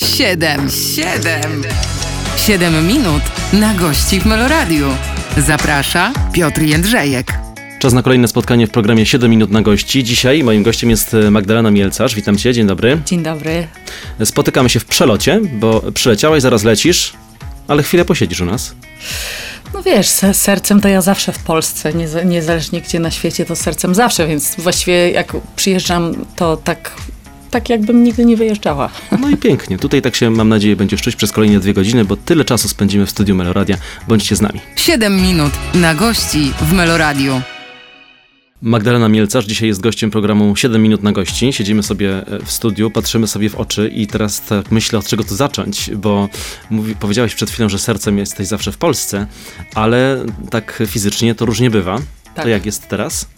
Siedem, siedem, siedem minut na gości w Meloradiu. Zaprasza Piotr Jędrzejek. Czas na kolejne spotkanie w programie 7 minut na gości. Dzisiaj moim gościem jest e, Magdalena Mielcarz. Witam cię, dzień dobry. Dzień dobry. Spotykamy się w przelocie, bo przyleciałaś, zaraz lecisz, ale chwilę posiedzisz u nas. No wiesz, se- sercem to ja zawsze w Polsce, niezależnie gdzie na świecie, to sercem zawsze, więc właściwie jak przyjeżdżam, to tak, tak jakbym nigdy nie wyjeżdżała. No i pięknie. Tutaj tak się, mam nadzieję, będziesz czuć przez kolejne dwie godziny, bo tyle czasu spędzimy w studiu Meloradia. Bądźcie z nami. Siedem minut na gości w Meloradiu. Magdalena Mielcarz dzisiaj jest gościem programu 7 minut na gości. Siedzimy sobie e, w studiu, patrzymy sobie w oczy i teraz tak myślę, od czego tu zacząć, bo mówi, powiedziałeś przed chwilą, że sercem jesteś zawsze w Polsce, ale tak fizycznie to różnie bywa. Tak. To jak jest teraz?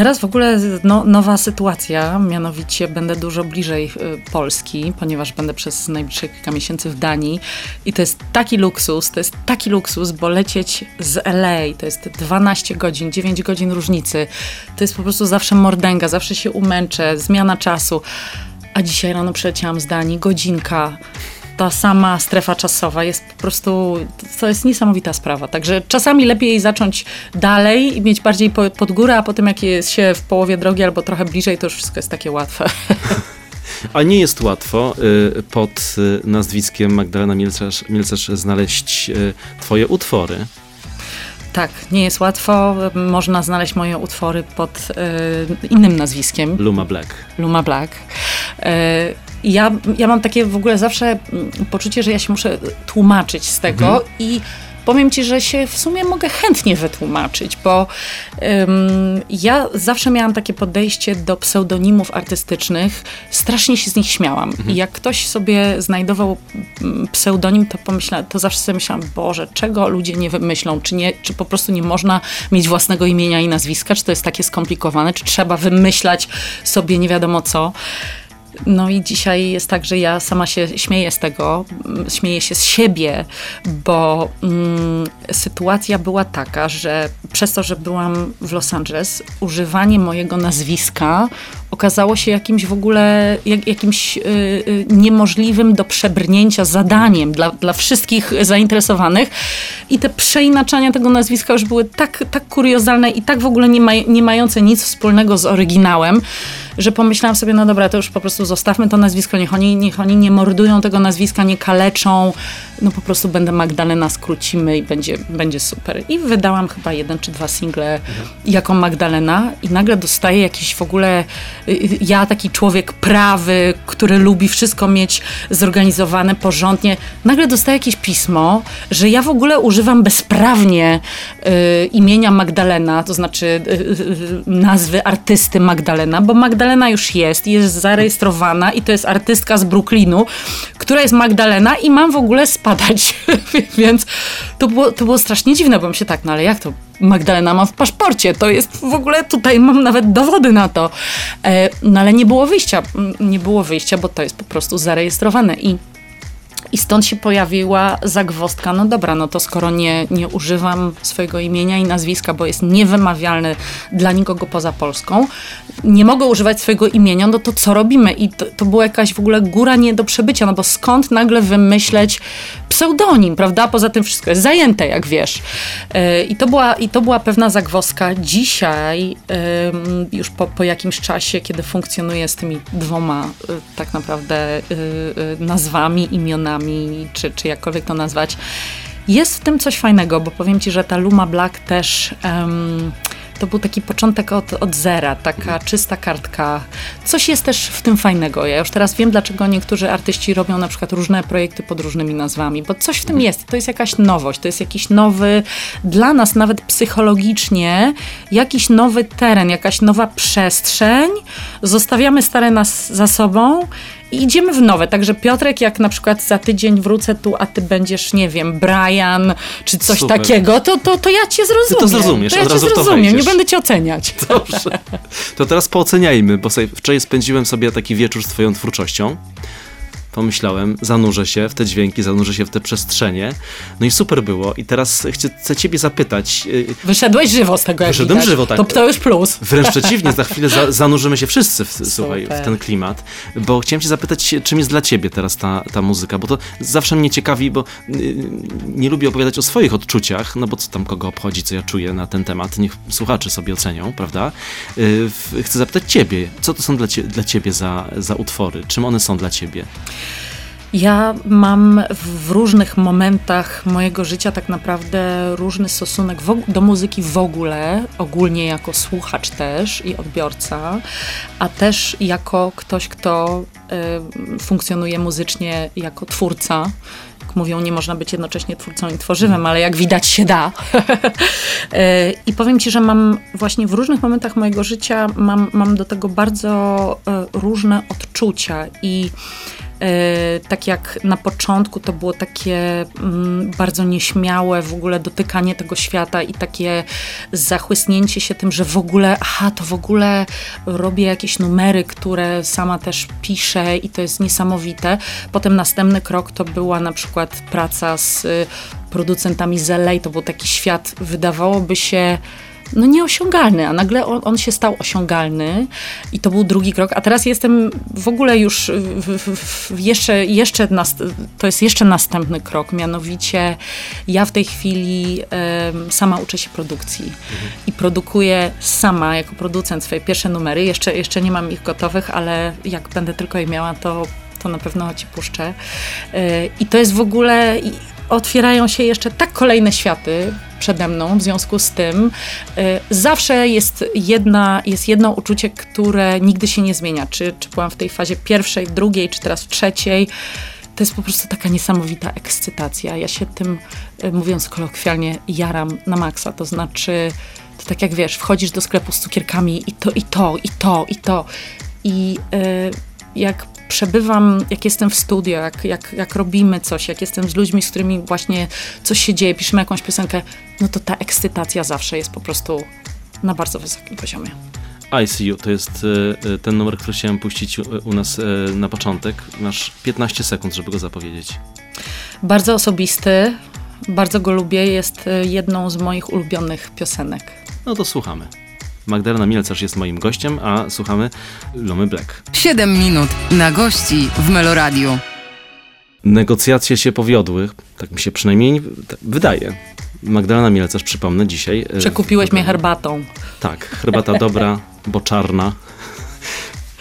Teraz w ogóle no, nowa sytuacja, mianowicie będę dużo bliżej y, Polski, ponieważ będę przez najbliższe kilka miesięcy w Danii i to jest taki luksus, to jest taki luksus, bo lecieć z LA to jest 12 godzin, 9 godzin różnicy, to jest po prostu zawsze mordęga, zawsze się umęczę, zmiana czasu, a dzisiaj rano przyleciałam z Danii, godzinka, ta sama strefa czasowa jest po prostu, to jest niesamowita sprawa. Także czasami lepiej zacząć dalej i mieć bardziej po, pod górę, a potem jak jest się w połowie drogi albo trochę bliżej, to już wszystko jest takie łatwe. A nie jest łatwo y, pod y, nazwiskiem Magdalena Mielcarz, Mielcarz znaleźć y, twoje utwory. tak, nie jest łatwo. Można znaleźć moje utwory pod y, innym nazwiskiem. Luma Black. Luma Black. I Ja, ja mam takie w ogóle zawsze mm, poczucie, że ja się muszę tłumaczyć z tego i powiem ci, że się w sumie mogę chętnie wytłumaczyć, bo ym, ja zawsze miałam takie podejście do pseudonimów artystycznych, strasznie się z nich śmiałam. I jak ktoś sobie znajdował mm, pseudonim, to pomyślałam, to zawsze sobie myślałam, Boże, czego ludzie nie wymyślą, czy, nie, czy po prostu nie można mieć własnego imienia i nazwiska, czy to jest takie skomplikowane, czy trzeba wymyślać sobie nie wiadomo co. No i dzisiaj jest tak, że ja sama się śmieję z tego, mm, śmieję się z siebie, bo mm, sytuacja była taka, że przez to, że byłam w Los Angeles, używanie mojego nazwiska okazało się jakimś w ogóle, jak, jakimś y, y, niemożliwym do przebrnięcia zadaniem dla, dla wszystkich zainteresowanych. I te przeinaczania tego nazwiska już były tak, tak kuriozalne i tak w ogóle nie, ma, nie mające nic wspólnego z oryginałem, że pomyślałam sobie, no dobra, to już po prostu zostawmy to nazwisko, niech oni, niech oni nie mordują tego nazwiska, nie kaleczą, no po prostu będę Magdalena, skrócimy i będzie, będzie super. I wydałam chyba jeden czy dwa single jako Magdalena i nagle dostaję jakiś w ogóle, y, y, ja taki człowiek prawy, który lubi wszystko mieć zorganizowane porządnie, nagle dostaję jakieś pismo, że ja w ogóle używam bezprawnie y, imienia Magdalena, to znaczy y, y, y, nazwy artysty Magdalena, bo Magdalena już jest, jest zarejestrowana i to jest artystka z Brooklynu, która jest Magdalena i mam w ogóle spadać, więc to było, to było strasznie dziwne, bo mi się tak, no ale jak to Magdalena mam w paszporcie, to jest w ogóle, tutaj mam nawet dowody na to. E, no ale nie było wyjścia, nie było wyjścia, bo to jest po prostu zarejestrowane i i stąd się pojawiła zagwozdka, no dobra, no to skoro nie, nie używam swojego imienia i nazwiska, bo jest niewymawialne dla nikogo poza Polską, nie mogę używać swojego imienia, no to co robimy? I to, to była jakaś w ogóle góra nie do przebycia, no bo skąd nagle wymyśleć pseudonim, prawda? Poza tym wszystko jest zajęte, jak wiesz. Yy, I to była, i to była pewna zagwozdka. Dzisiaj, już po, po jakimś czasie, kiedy funkcjonuję z tymi dwoma y, tak naprawdę y, nazwami, imionami, czy, czy jakkolwiek to nazwać, jest w tym coś fajnego, bo powiem ci, że ta Luma Black też. em, to był taki początek od, od zera, taka czysta kartka. Coś jest też w tym fajnego. Ja już teraz wiem, dlaczego niektórzy artyści robią na przykład różne projekty pod różnymi nazwami, bo coś w tym jest. To jest jakaś nowość, to jest jakiś nowy, dla nas nawet psychologicznie, jakiś nowy teren, jakaś nowa przestrzeń. Zostawiamy stare nas za sobą i idziemy w nowe. Także Piotrek, jak na przykład za tydzień wrócę tu, a ty będziesz, nie wiem, Brian, czy coś Super. takiego, to, to, to ja cię zrozumiem. to zrozumiesz, to ja od cię razu to zrozumiem, nie będę cię oceniać. Dobrze. To teraz pooceniajmy, bo sobie, wczoraj spędziłem sobie taki wieczór z twoją twórczością. Pomyślałem, zanurzę się w te dźwięki, zanurzę się w te przestrzenie. No i super było. I teraz chcę, chcę ciebie zapytać. y, Wyszedłeś żywo z tego, jak Wyszedłem widać. żywo, tak. To, to już plus. Wręcz przeciwnie, za chwilę za, zanurzymy się wszyscy w, słuchaj, w ten klimat, bo chciałem cię zapytać, czym jest dla ciebie teraz ta, ta muzyka, bo to zawsze mnie ciekawi, bo y, nie lubię opowiadać o swoich odczuciach, no bo co tam kogo obchodzi, co ja czuję na ten temat, niech słuchacze sobie ocenią, prawda? Y, chcę zapytać ciebie, co to są dla, cie, dla ciebie za, za utwory, czym one są dla ciebie? Ja mam w różnych momentach mojego życia tak naprawdę różny stosunek do muzyki w ogóle, ogólnie jako słuchacz też i odbiorca, a też jako ktoś, kto y, funkcjonuje muzycznie jako twórca. Mówią, nie można być jednocześnie twórcą i tworzywem, ale jak widać się da. Y, I powiem ci, że mam właśnie w różnych momentach mojego życia mam, mam do tego bardzo y, różne odczucia i tak jak na początku to było takie mm, bardzo nieśmiałe w ogóle dotykanie tego świata i takie zachłysnięcie się tym, że w ogóle, aha, to w ogóle robię jakieś numery, które sama też piszę i to jest niesamowite. Potem następny krok to była na przykład praca z producentami z LA, to był taki świat, wydawałoby się no nieosiągalny, a nagle on, on się stał osiągalny i to był drugi krok, a teraz jestem w ogóle już w, w, w jeszcze, jeszcze nas, to jest jeszcze następny krok, mianowicie ja w tej chwili em, sama uczę się produkcji i produkuję sama jako producent swoje pierwsze numery, jeszcze, jeszcze nie mam ich gotowych, ale jak będę tylko je miała, to, to na pewno ci puszczę. E, I to jest w ogóle otwierają się jeszcze tak kolejne światy przede mną, w związku z tym e, zawsze jest, jedna, jest jedno uczucie, które nigdy się nie zmienia. Czy, czy byłam w tej fazie pierwszej, drugiej, czy teraz w trzeciej. To jest po prostu taka niesamowita ekscytacja. Ja się tym, e, mówiąc kolokwialnie, jaram na maksa. To znaczy, to tak jak wiesz, wchodzisz do sklepu z cukierkami i to, i to, i to, i to. I e, jak przebywam, jak jestem w studio, jak, jak, jak robimy coś, jak jestem z ludźmi, z którymi właśnie coś się dzieje, piszemy jakąś piosenkę, no to ta ekscytacja zawsze jest po prostu na bardzo wysokim poziomie. I See You to jest y, y, ten numer, który chciałem puścić u, nas y, na początek. Masz 15 sekund, żeby go zapowiedzieć. Bardzo osobisty, bardzo go lubię, jest jedną z moich ulubionych piosenek. No to słuchamy. Magdalena Mielcarz jest moim gościem, a słuchamy Lomy Black. 7 minut na gości w Meloradiu. Negocjacje się powiodły, tak mi się przynajmniej wydaje. Magdalena Mielcarz, przypomnę dzisiaj. e, Przekupiłeś w- mnie herbatą. Tak, herbata dobra, bo czarna.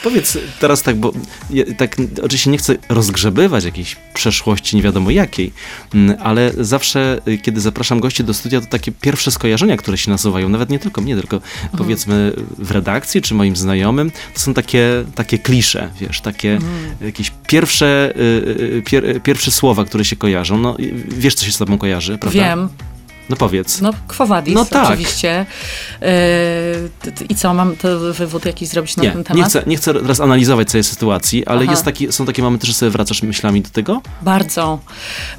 Powiedz teraz tak, bo ja, tak oczywiście nie chcę rozgrzebywać jakiejś przeszłości nie wiadomo jakiej, mm, ale zawsze y, kiedy zapraszam gości do studia, to takie pierwsze skojarzenia, które się nasuwają, nawet nie tylko mnie, tylko powiedzmy w redakcji czy moim znajomym, to są takie, takie klisze, wiesz, takie jakieś pierwsze, y, y, pier, pierwsze słowa, które się kojarzą. No, wiesz, co się z tobą kojarzy, prawda? Wiem, No powiedz. no Kwowadis No tak. oczywiście. Yy, I co, mam to wywód jakiś zrobić na Nie, ten temat? nie chcę, nie chcę teraz analizować całej sytuacji, ale Aha. jest taki, są takie momenty, że sobie wracasz myślami do tego? Bardzo,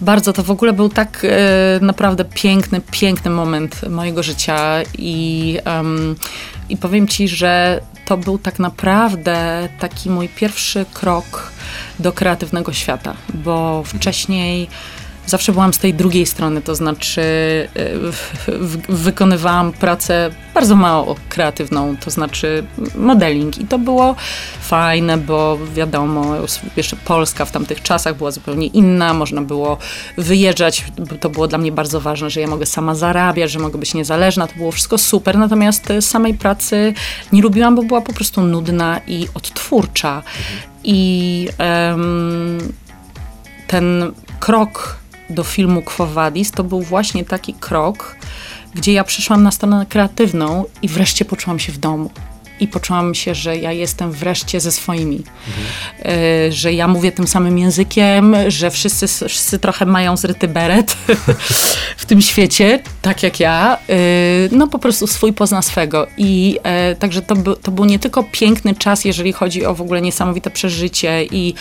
bardzo. To w ogóle był tak e, naprawdę piękny, piękny moment mojego życia i, i powiem ci, że to był tak naprawdę taki mój pierwszy krok do kreatywnego świata, bo wcześniej zawsze byłam z tej drugiej strony, to znaczy e, wykonywałam pracę bardzo mało kreatywną, to znaczy modeling. I to było fajne, bo wiadomo, jeszcze Polska w tamtych czasach była zupełnie inna, można było wyjeżdżać, to było dla mnie bardzo ważne, że ja mogę sama zarabiać, że mogę być niezależna, to było wszystko super, natomiast e, samej pracy nie lubiłam, bo była po prostu nudna i odtwórcza. I em, ten krok do filmu Quo Vadis to był właśnie taki krok, gdzie ja przyszłam na stronę kreatywną i wreszcie poczułam się w domu. I poczułam się, że ja jestem wreszcie ze swoimi. E, że ja mówię tym samym językiem, że wszyscy, wszyscy trochę mają zryty beret w tym świecie, tak jak ja. E, no po prostu swój pozna swego. I e, także to, był- to był nie tylko piękny czas, jeżeli chodzi o w ogóle niesamowite przeżycie i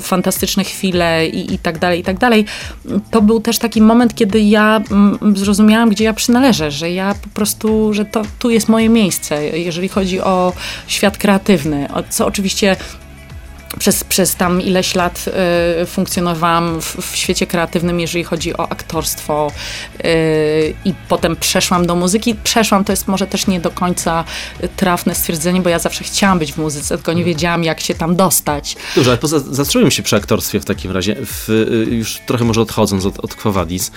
fantastyczne chwile i, i tak dalej, i tak dalej. To był też taki moment, kiedy ja mm, zrozumiałam, gdzie ja przynależę, że ja po prostu, że to tu jest moje miejsce, jeżeli chodzi o świat kreatywny, co oczywiście przez, przez tam ileś lat y, funkcjonowałam w, w, świecie kreatywnym, jeżeli chodzi o aktorstwo y, i potem przeszłam do muzyki. Przeszłam, to jest może też nie do końca trafne stwierdzenie, bo ja zawsze chciałam być w muzyce, tylko nie wiedziałam, jak się tam dostać. Dobrze, ale poza, zatrzymajmy się przy aktorstwie w takim razie. W, y, już trochę może odchodząc od, od Quo Vadis,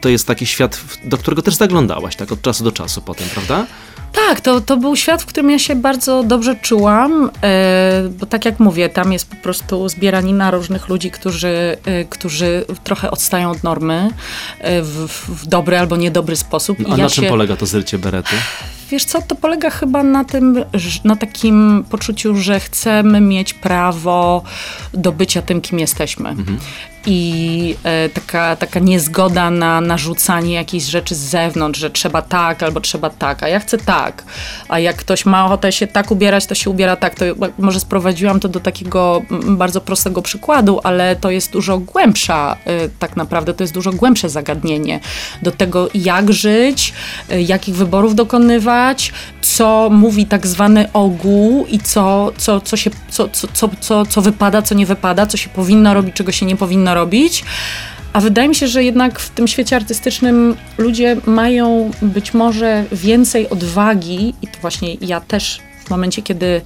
to jest taki świat, do którego też zaglądałaś, tak, od czasu do czasu potem, prawda? Tak, to, to był świat, w którym ja się bardzo dobrze czułam, e, bo tak jak mówię, tam jest po prostu zbieranina różnych ludzi, którzy, e, którzy trochę odstają od normy e, w, w dobry albo niedobry sposób. A ja na czym się... polega to zrycie berety? Wiesz co, to polega chyba na tym, na takim poczuciu, że chcemy mieć prawo do bycia tym, kim jesteśmy. Mhm i e, taka, taka niezgoda na narzucanie jakichś rzeczy z zewnątrz, że trzeba tak albo trzeba tak, a ja chcę tak. A jak ktoś ma ochotę się tak ubierać, to się ubiera tak. To może sprowadziłam to do takiego bardzo prostego przykładu, ale to jest dużo głębsza, e, tak naprawdę to jest dużo głębsze zagadnienie do tego, jak żyć, e, jakich wyborów dokonywać, co mówi tak zwany ogół i co, co, co, się, co, co, co, co, co wypada, co nie wypada, co się powinno robić, czego się nie powinno robić. A wydaje mi się, że jednak w tym świecie artystycznym ludzie mają być może więcej odwagi, i to właśnie ja też w momencie, kiedy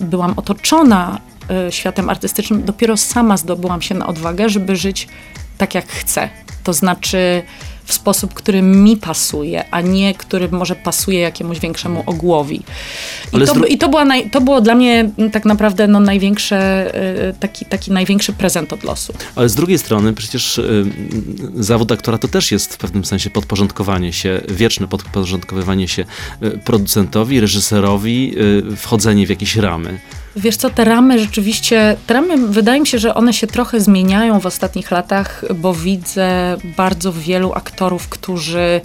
byłam otoczona y, światem artystycznym, dopiero sama zdobyłam się na odwagę, żeby żyć tak, jak chcę. To znaczy w sposób, który mi pasuje, a nie który może pasuje jakiemuś większemu ogłowi. I, to, i to, była naj, to było dla mnie tak naprawdę no, największe, y, taki, taki największy prezent od losu. Ale z drugiej strony przecież y, zawód aktora to też jest w pewnym sensie podporządkowanie się, wieczne podporządkowywanie się y, producentowi, reżyserowi, wchodzenie w jakieś ramy. Wiesz co, te ramy rzeczywiście, te ramy wydaje mi się, że one się trochę zmieniają w ostatnich latach, bo widzę bardzo wielu aktorów, którzy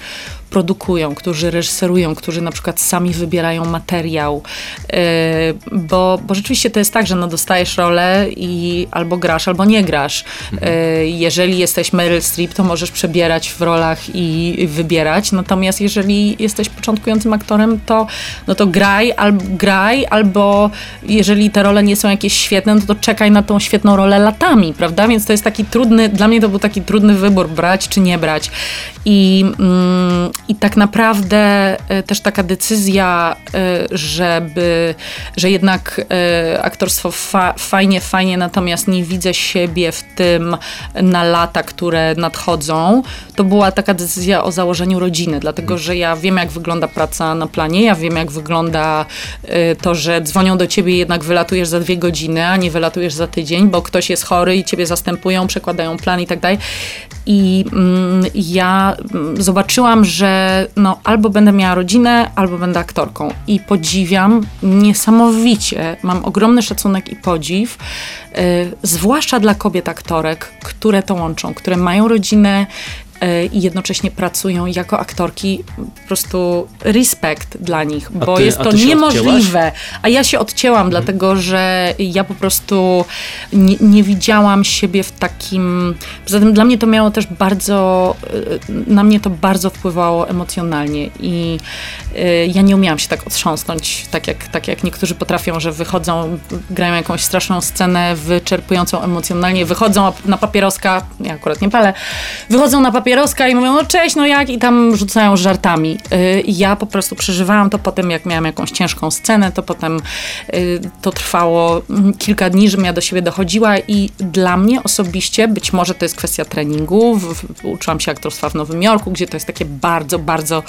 produkują, którzy reżyserują, którzy na przykład sami wybierają materiał, yy, bo, bo rzeczywiście to jest tak, że no dostajesz rolę i albo grasz, albo nie grasz. Yy, jeżeli jesteś Meryl Streep, to możesz przebierać w rolach i wybierać, natomiast jeżeli jesteś początkującym aktorem, to, no to graj, albo graj, albo jeżeli te role nie są jakieś świetne, no to czekaj na tą świetną rolę latami, prawda? Więc to jest taki trudny, dla mnie to był taki trudny wybór, brać czy nie brać. I, mm, i tak naprawdę e, też taka decyzja, e, żeby, że jednak e, aktorstwo fa fajnie, fajnie, natomiast nie widzę siebie w tym na lata, które nadchodzą, to była taka decyzja o założeniu rodziny, dlatego że ja wiem, jak wygląda praca na planie, ja wiem, jak wygląda to, że dzwonią do ciebie jednak wylatujesz za dwie godziny, a nie wylatujesz za tydzień, bo ktoś jest chory i ciebie zastępują, przekładają plan i tak dalej. I mm, ja mm, zobaczyłam, że no, albo będę miała rodzinę, albo będę aktorką. I podziwiam niesamowicie, mam ogromny szacunek i podziw, yy, zwłaszcza dla kobiet aktorek, które to łączą, które mają rodzinę, i jednocześnie pracują jako aktorki, po prostu respekt dla nich, bo ty, jest to niemożliwe. A ja się odcięłam, mhm. dlatego że ja po prostu nie, nie, widziałam siebie w takim. Poza tym dla mnie to miało też bardzo, e, na mnie to bardzo wpływało emocjonalnie i e, ja nie umiałam się tak otrząsnąć, tak jak, tak jak niektórzy potrafią, że wychodzą, grają jakąś straszną scenę wyczerpującą emocjonalnie, wychodzą na papieroska, ja akurat nie palę, wychodzą na papieroska papieroska i mówią, no cześć, no jak? I tam rzucają żartami. Y, ja po prostu przeżywałam to potem, jak miałam jakąś ciężką scenę, to potem y, to trwało mm, kilka dni, żebym ja do siebie dochodziła i dla mnie osobiście, być może to jest kwestia treningu, uczyłam się aktorstwa w Nowym Jorku, gdzie to jest takie bardzo, bardzo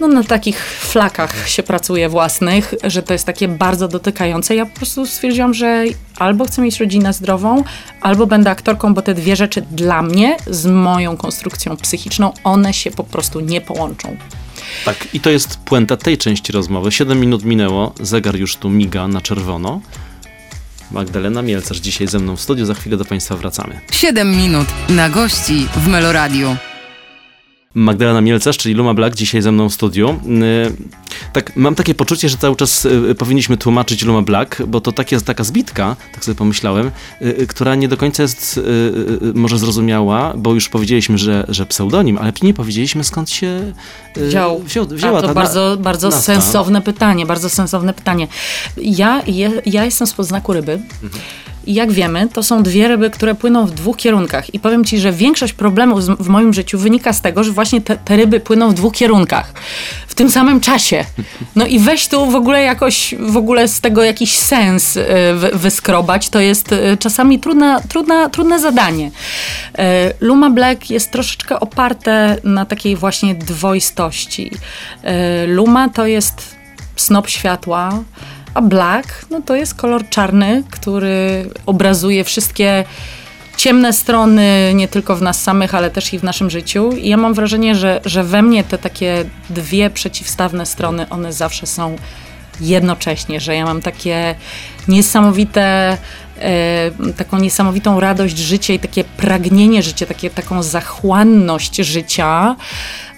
no, na takich flakach się pracuje własnych, że to jest takie bardzo dotykające. Ja po prostu stwierdziłam, że albo chcę mieć rodzinę zdrową, albo będę aktorką, bo te dwie rzeczy dla mnie z moją konstrukcją psychiczną, one się po prostu nie połączą. Tak, i to jest puenta tej części rozmowy. Siedem minut minęło, zegar już tu miga na czerwono. Magdalena Mielcarz dzisiaj ze mną w studiu, za chwilę do Państwa wracamy. Siedem minut na gości w Meloradiu. Magdalena Mielcarz, czyli Luma Black, dzisiaj ze mną w studiu. Y, Tak, mam takie poczucie, że cały czas y, powinniśmy tłumaczyć Luma Black, bo to tak jest taka zbitka, tak sobie pomyślałem, y, która nie do końca jest może zrozumiała, bo już powiedzieliśmy, że, że pseudonim, ale nie powiedzieliśmy skąd się Wziął. wziął, wzięła A, to ta bardzo, bardzo nazwa. sensowne pytanie, bardzo sensowne pytanie. Ja, je, ja jestem z podznaku ryby. I jak wiemy, to są dwie ryby, które płyną w dwóch kierunkach. I powiem ci, że większość problemów w moim życiu wynika z tego, że właśnie te, te ryby płyną w dwóch kierunkach. W tym samym czasie. No i weź tu w ogóle jakoś, w ogóle z tego jakiś sens y, wy, wyskrobać. To jest y, czasami trudna, trudna, trudne zadanie. Y, Luma Black jest troszeczkę oparte na takiej właśnie dwoistości. Luma to jest snop światła, a black no to jest kolor czarny, który obrazuje wszystkie ciemne strony nie tylko w nas samych, ale też i w naszym życiu. I ja mam wrażenie, że, że we mnie te takie dwie przeciwstawne strony, one zawsze są jednocześnie, że ja mam takie niesamowite, e, taką niesamowitą radość życia i takie pragnienie życia, takie, taką zachłanność życia,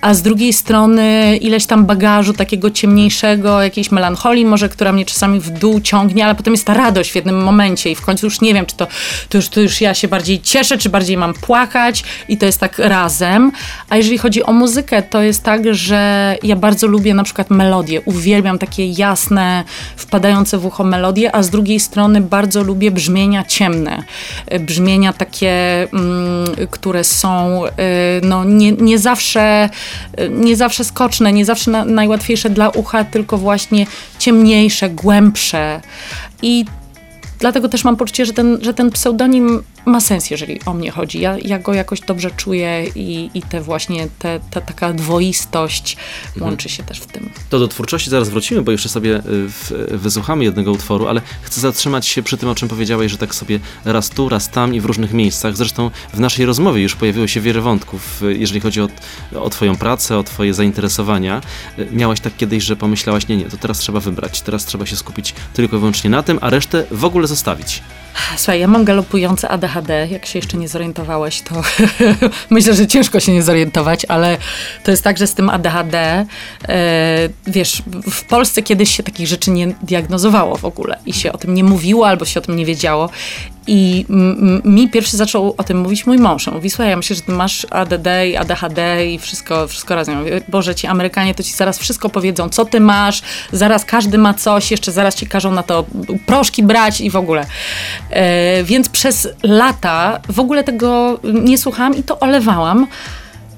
a z drugiej strony ileś tam bagażu takiego ciemniejszego, jakiejś melancholii może, która mnie czasami w dół ciągnie, ale potem jest ta radość w jednym momencie i w końcu już nie wiem, czy to, to, już, to już ja się bardziej cieszę, czy bardziej mam płakać i to jest tak razem. A jeżeli chodzi o muzykę, to jest tak, że ja bardzo lubię na przykład melodie, uwielbiam takie jasne, wpadające w ucho melodie, a z drugiej strony bardzo lubię brzmienia ciemne, brzmienia takie, mm, które są y, no, nie, nie zawsze nie zawsze skoczne, nie zawsze na, najłatwiejsze dla ucha, tylko właśnie ciemniejsze, głębsze. I dlatego też mam poczucie, że ten, że ten pseudonim ma sens, jeżeli o mnie chodzi. Ja, ja go jakoś dobrze czuję i, i te właśnie, te, ta taka dwoistość łączy się też w tym. To do twórczości zaraz wrócimy, bo jeszcze sobie y, w, wysłuchamy jednego utworu, ale chcę zatrzymać się przy tym, o czym powiedziałeś, że tak sobie raz tu, raz tam i w różnych miejscach. Zresztą w naszej rozmowie już pojawiło się wiele wątków, y, jeżeli chodzi o, o twoją pracę, o twoje zainteresowania. Y, Miałaś tak kiedyś, że pomyślałaś, nie, nie, to teraz trzeba wybrać, teraz trzeba się skupić tylko i wyłącznie na tym, a resztę w ogóle zostawić. Słuchaj, ja mam galopujące ADHD. Jak się jeszcze nie zorientowałeś, to myślę, że ciężko się nie zorientować, ale to jest tak, że z tym ADHD, e, wiesz, w Polsce kiedyś się takich rzeczy nie diagnozowało w ogóle i się o tym nie mówiło albo się o tym nie wiedziało. I mi pierwszy zaczął o tym mówić mój mąż. On mówi, słuchaj, ja myślę, że ty masz ADD i ADHD i wszystko, wszystko razem. Mówię, Boże, ci Amerykanie to ci zaraz wszystko powiedzą, co ty masz, zaraz każdy ma coś, jeszcze zaraz ci każą na to proszki brać i w ogóle. E, więc przez lata w ogóle tego nie słuchałam i to olewałam.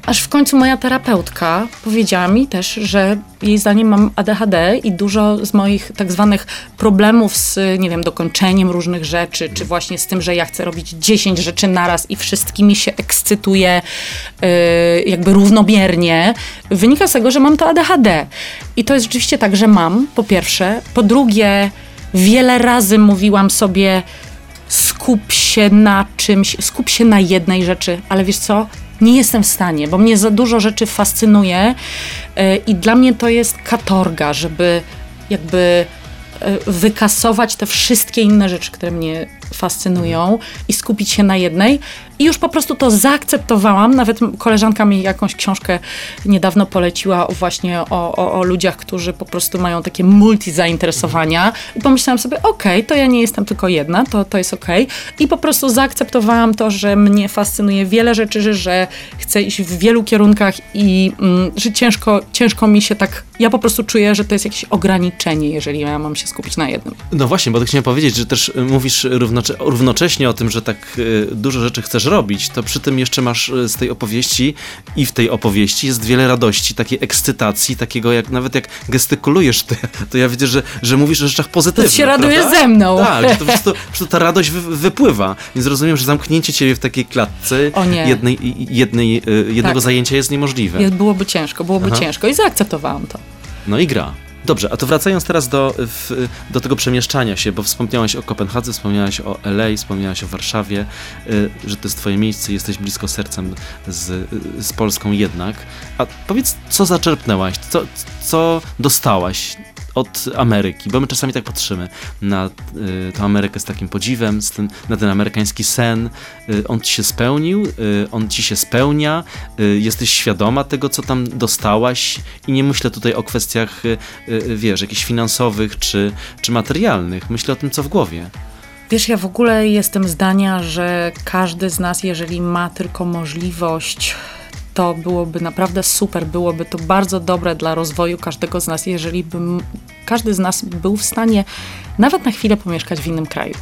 Aż w końcu moja terapeutka powiedziała mi też, że jej zdaniem mam ADHD i dużo z moich tak zwanych problemów z, nie wiem, dokończeniem różnych rzeczy, czy właśnie z tym, że ja chcę robić 10 rzeczy naraz i wszystkimi się ekscytuję yy, jakby równomiernie, wynika z tego, że mam to ADHD. I to jest rzeczywiście tak, że mam, po pierwsze. Po drugie, wiele razy mówiłam sobie, skup się na czymś, skup się na jednej rzeczy, ale wiesz co? Nie jestem w stanie, bo mnie za dużo rzeczy fascynuje yy, i dla mnie to jest katorga, żeby jakby yy, wykasować te wszystkie inne rzeczy, które mnie fascynują i skupić się na jednej. I już po prostu to zaakceptowałam. Nawet koleżanka mi jakąś książkę niedawno poleciła właśnie o, o, o ludziach, którzy po prostu mają takie multi zainteresowania. I pomyślałam sobie, okej, okay, to ja nie jestem tylko jedna, to, to jest okej. Okay. I po prostu zaakceptowałam to, że mnie fascynuje wiele rzeczy, że chcę iść w wielu kierunkach i mm, że ciężko, ciężko mi się tak... Ja po prostu czuję, że to jest jakieś ograniczenie, jeżeli ja mam się skupić na jednym. No właśnie, bo tak chciałem powiedzieć, że też mówisz równocze równocześnie o tym, że tak y, dużo rzeczy chcesz robić, to przy tym jeszcze masz y, z tej opowieści i w tej opowieści jest wiele radości, takiej ekscytacji, takiego jak nawet jak gestykulujesz, to, to ja widzę, że, że mówisz o rzeczach pozytywnych. To się raduje prawda? ze mną. Tak, że to po prostu, po ta radość wy, wypływa. Więc rozumiem, że zamknięcie ciebie w takiej klatce jednej, jednej, jednego tak. zajęcia jest niemożliwe. Byłoby ciężko, byłoby Aha. ciężko i zaakceptowałam to. No i gra. Dobrze, a to wracając teraz do, w, do tego przemieszczania się, bo wspomniałaś o Kopenhadze, wspomniałaś o LA, wspomniałaś o Warszawie, y, że to jest twoje miejsce, jesteś blisko sercem z, z Polską jednak. A powiedz, co zaczerpnęłaś, co, co dostałaś od Ameryki, bo my czasami tak patrzymy na y, tę Amerykę z takim podziwem, z tym, na ten amerykański sen. Y, on ci się spełnił, y, on ci się spełnia, y, jesteś świadoma tego, co tam dostałaś i nie myślę tutaj o kwestiach, y, y, wiesz, jakichś finansowych czy, czy materialnych. Myślę o tym, co w głowie. Wiesz, ja w ogóle jestem zdania, że każdy z nas, jeżeli ma tylko możliwość, to byłoby naprawdę super, byłoby to bardzo dobre dla rozwoju każdego z nas, jeżeli by każdy z nas był w stanie nawet na chwilę pomieszkać w innym kraju.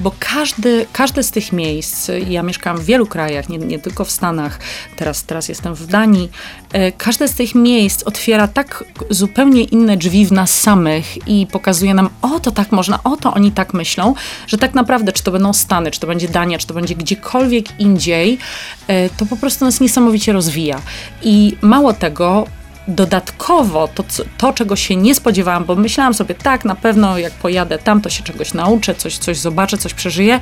Bo każdy, każde z tych miejsc, ja mieszkam w wielu krajach, nie, nie tylko w Stanach, teraz, teraz jestem w Danii, e, każde z tych miejsc otwiera tak zupełnie inne drzwi w nas samych i pokazuje nam, o to tak można, o to oni tak myślą, że tak naprawdę, czy to będą Stany, czy to będzie Dania, czy to będzie gdziekolwiek indziej, e, to po prostu nas niesamowicie rozwija. I mało tego, dodatkowo to, to, czego się nie spodziewałam, bo myślałam sobie, tak, na pewno jak pojadę tam, to się czegoś nauczę, coś, coś zobaczę, coś przeżyję.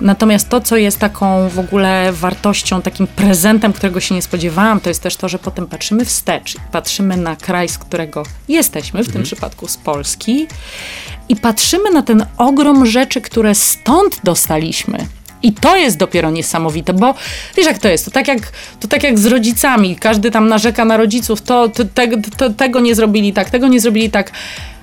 Natomiast to, co jest taką w ogóle wartością, takim prezentem, którego się nie spodziewałam, to jest też to, że potem patrzymy wstecz, patrzymy na kraj, z którego jesteśmy, w tym przypadku z Polski, i patrzymy na ten ogrom rzeczy, które stąd dostaliśmy. I to jest dopiero niesamowite, bo wiesz jak to jest, to tak jak, to tak jak z rodzicami, każdy tam narzeka na rodziców, to, to, to tego nie zrobili tak, tego nie zrobili tak.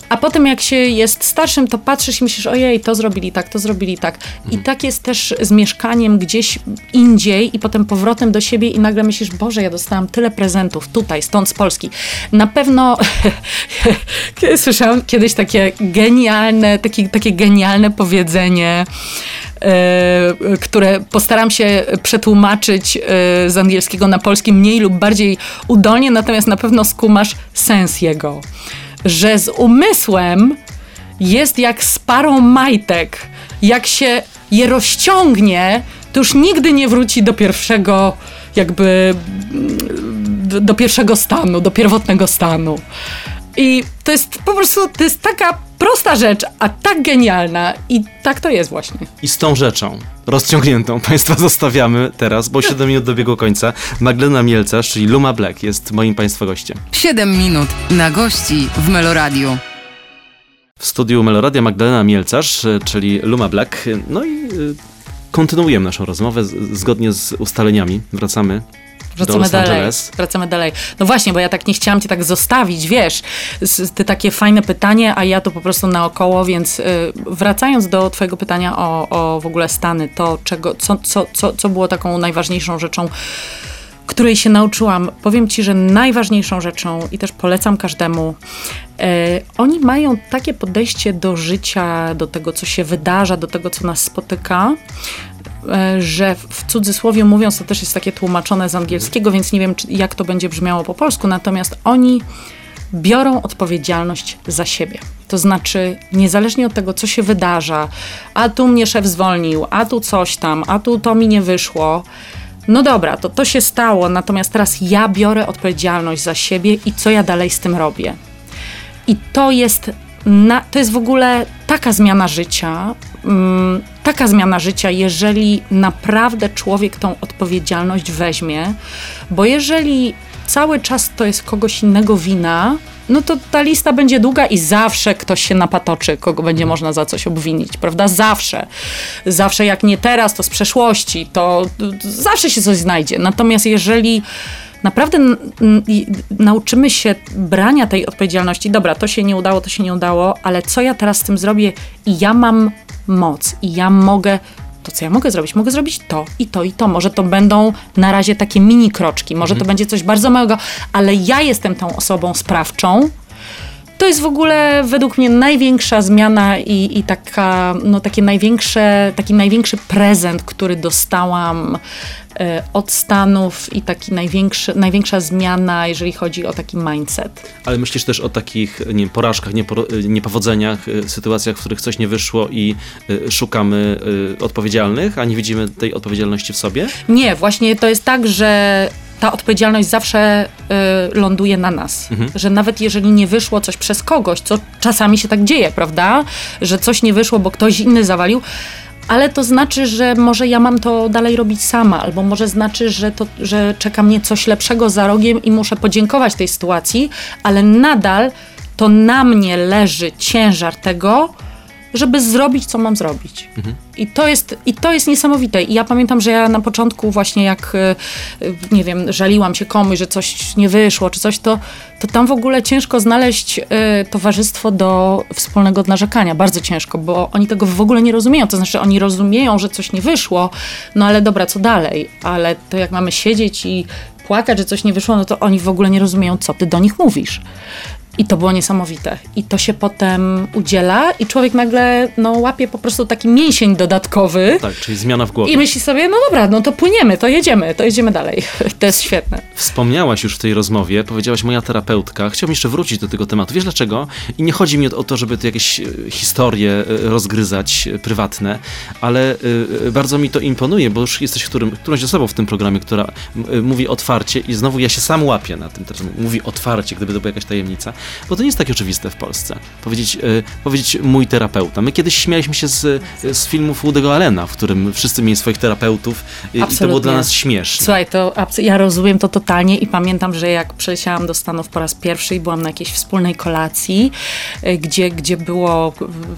A potem jak się jest starszym, to patrzysz i myślisz, ojej, to zrobili tak, to zrobili tak. I tak jest też z mieszkaniem gdzieś indziej i potem powrotem do siebie i nagle myślisz, Boże, ja dostałam tyle prezentów tutaj, stąd z Polski. Na pewno słyszałam kiedyś takie genialne, takie, takie genialne powiedzenie, które postaram się przetłumaczyć e, z angielskiego na polski mniej lub bardziej udolnie, natomiast na pewno skumasz sens jego. Że z umysłem jest jak z parą majtek. Jak się je rozciągnie, to już nigdy nie wróci do pierwszego, jakby do pierwszego stanu, do pierwotnego stanu. I to jest po prostu, to jest taka prosta rzecz, a tak genialna. I tak to jest właśnie. I z tą rzeczą rozciągniętą Państwa zostawiamy teraz, bo 7 minut dobiegło końca. Magdalena Mielcarz, czyli Luma Black, jest moim Państwa gościem. 7 minut na gości w Meloradiu. W studiu Meloradia Magdalena Mielcarz, e, czyli Luma Black. No i y, kontynuujemy naszą rozmowę zgodnie z ustaleniami. Wracamy Wracamy dalej. Angeles. Wracamy dalej. No właśnie, bo ja tak nie chciałam cię tak zostawić, wiesz, ty takie fajne pytanie, a ja to po prostu naokoło, więc y, wracając do twojego pytania o, o w ogóle Stany, to czego, co, co, co, co było taką najważniejszą rzeczą, której się nauczyłam. Powiem ci, że najważniejszą rzeczą i też polecam każdemu, e, oni mają takie podejście do życia, do tego, co się wydarza, do tego, co nas spotyka, że w cudzysłowie mówiąc, to też jest takie tłumaczone z angielskiego, więc nie wiem, czy, jak to będzie brzmiało po polsku, natomiast oni biorą odpowiedzialność za siebie. To znaczy, niezależnie od tego, co się wydarza, a tu mnie szef zwolnił, a tu coś tam, a tu to mi nie wyszło. No dobra, to to się stało, natomiast teraz ja biorę odpowiedzialność za siebie i co ja dalej z tym robię. I to jest, na, to jest w ogóle taka zmiana życia, taka zmiana życia, jeżeli naprawdę człowiek tą odpowiedzialność weźmie, bo jeżeli cały czas to jest kogoś innego wina, no to ta lista będzie długa i zawsze ktoś się napatoczy, kogo będzie można za coś obwinić, prawda? Zawsze. Zawsze jak nie teraz, to z przeszłości, to to zawsze się coś znajdzie. Natomiast jeżeli naprawdę nauczymy się brania tej odpowiedzialności. Dobra, to się nie udało, to się nie udało, ale co ja teraz z tym zrobię? I ja mam moc, i ja mogę. To, co ja mogę zrobić? Mogę zrobić to i to i to. Może to będą na razie takie mini kroczki, może to będzie coś bardzo małego, ale ja jestem tą osobą sprawczą. To jest w ogóle według mnie największa zmiana i, i taka, no, takie największe, taki największy prezent, który dostałam e, od Stanów i taki największy, największa zmiana, jeżeli chodzi o taki mindset. Ale myślisz też o takich nie wiem, porażkach, nieporo- niepowodzeniach, y, sytuacjach, w których coś nie wyszło i szukamy odpowiedzialnych, a nie widzimy tej odpowiedzialności w sobie? Nie, właśnie to jest tak, że ta odpowiedzialność zawsze y, ląduje na nas. Że nawet jeżeli nie wyszło coś przez kogoś, co czasami się tak dzieje, prawda? Że coś nie wyszło, bo ktoś inny zawalił, ale to znaczy, że może ja mam to dalej robić sama, albo może znaczy, że, to, że czeka mnie coś lepszego za rogiem i muszę podziękować tej sytuacji, ale nadal to na mnie leży ciężar tego, żeby zrobić, co mam zrobić. Mhm. I, to jest, I to jest niesamowite. I ja pamiętam, że ja na początku właśnie jak, e, nie wiem, żaliłam się komuś, że coś nie wyszło, czy coś, to, to tam w ogóle ciężko znaleźć y, towarzystwo do wspólnego narzekania. Bardzo ciężko, bo oni tego w ogóle nie rozumieją. To znaczy, oni rozumieją, że coś nie wyszło, no ale dobra, co dalej? Ale to jak mamy siedzieć i płakać, że coś nie wyszło, no to oni w ogóle nie rozumieją, co ty do nich mówisz. I to było niesamowite. I to się potem udziela i człowiek nagle no, łapie po prostu taki mięsień dodatkowy. Tak, czyli zmiana w głowie. I myśli sobie, no dobra, no to płyniemy, to jedziemy, to jedziemy dalej. To jest świetne. Wspomniałaś już w tej rozmowie, powiedziałaś moja terapeutka. Chciałbym jeszcze wrócić do tego tematu. Wiesz dlaczego? I nie chodzi mi o to, żeby tu jakieś e, historie e, rozgryzać e, prywatne, ale bardzo mi to imponuje, bo już jesteś którym, którąś osobą w tym programie, która mówi otwarcie i znowu ja się sam łapię na tym teraz. Mówi otwarcie, gdyby to była jakaś tajemnica bo to nie jest takie oczywiste w Polsce. Powiedzieć, e, powiedzieć mój terapeuta. My kiedyś śmialiśmy się z, z filmów Woody'ego Allena, w którym wszyscy mieli swoich terapeutów i, i to było dla nas śmieszne. Słuchaj, to ja rozumiem to totalnie i pamiętam, że jak przyleciałam do Stanów po raz pierwszy i byłam na jakiejś wspólnej kolacji, gdzie, gdzie było,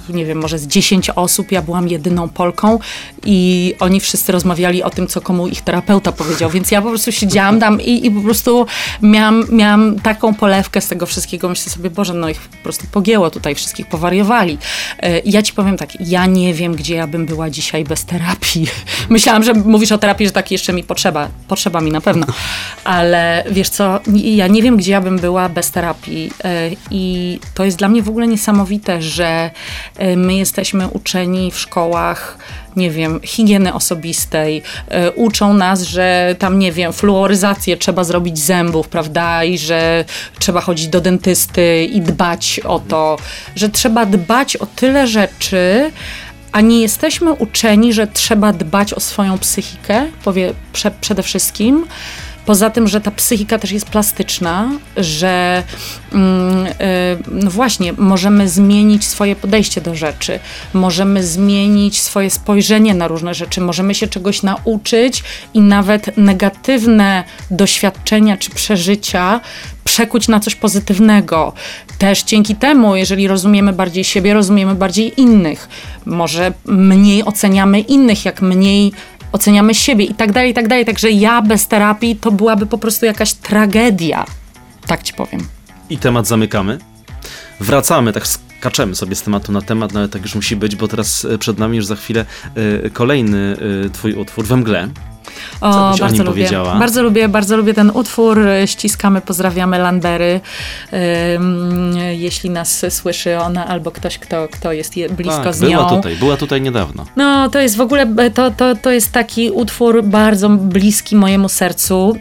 nie wiem, może z 10 osób, ja byłam jedyną Polką i oni wszyscy rozmawiali o tym, co komu ich terapeuta powiedział, więc ja po prostu siedziałam tam i, i po prostu miałam, miałam taką polewkę z tego wszystkiego, myślę sobie, Boże, no ich po prostu pogięło tutaj, wszystkich powariowali. E, ja ci powiem tak, ja nie wiem, gdzie ja bym była dzisiaj bez terapii. Myślałam, że mówisz o terapii, że tak jeszcze mi potrzeba. Potrzeba mi na pewno. Ale wiesz co, ja nie wiem, gdzie ja bym była bez terapii. E, I to jest dla mnie w ogóle niesamowite, że e, my jesteśmy uczeni w szkołach nie wiem, higieny osobistej, y, uczą nas, że tam, nie wiem, fluoryzację trzeba zrobić zębów, prawda, i że trzeba chodzić do dentysty i dbać o to, że trzeba dbać o tyle rzeczy, a nie jesteśmy uczeni, że trzeba dbać o swoją psychikę, powie prze, przede wszystkim. Poza tym, że ta psychika też jest plastyczna, że mm, y, no właśnie możemy zmienić swoje podejście do rzeczy, możemy zmienić swoje spojrzenie na różne rzeczy, możemy się czegoś nauczyć i nawet negatywne doświadczenia czy przeżycia przekuć na coś pozytywnego. Też dzięki temu, jeżeli rozumiemy bardziej siebie, rozumiemy bardziej innych. Może mniej oceniamy innych, jak mniej oceniamy siebie i tak dalej, i tak dalej. Także ja bez terapii to byłaby po prostu jakaś tragedia. Tak ci powiem. I temat zamykamy. Wracamy, tak skaczemy sobie z tematu na temat, no ale tak już musi być, bo teraz e, przed nami już za chwilę y, kolejny y, twój utwór we mgle. O, bardzo lubię. Bardzo lubię, bardzo lubię ten utwór. Ściskamy, pozdrawiamy Landery. Um, jeśli nas słyszy ona albo ktoś, kto, kto jest blisko tak, z nią. Była tutaj, była tutaj niedawno. No, to jest w ogóle, to, to, to jest taki utwór bardzo bliski mojemu sercu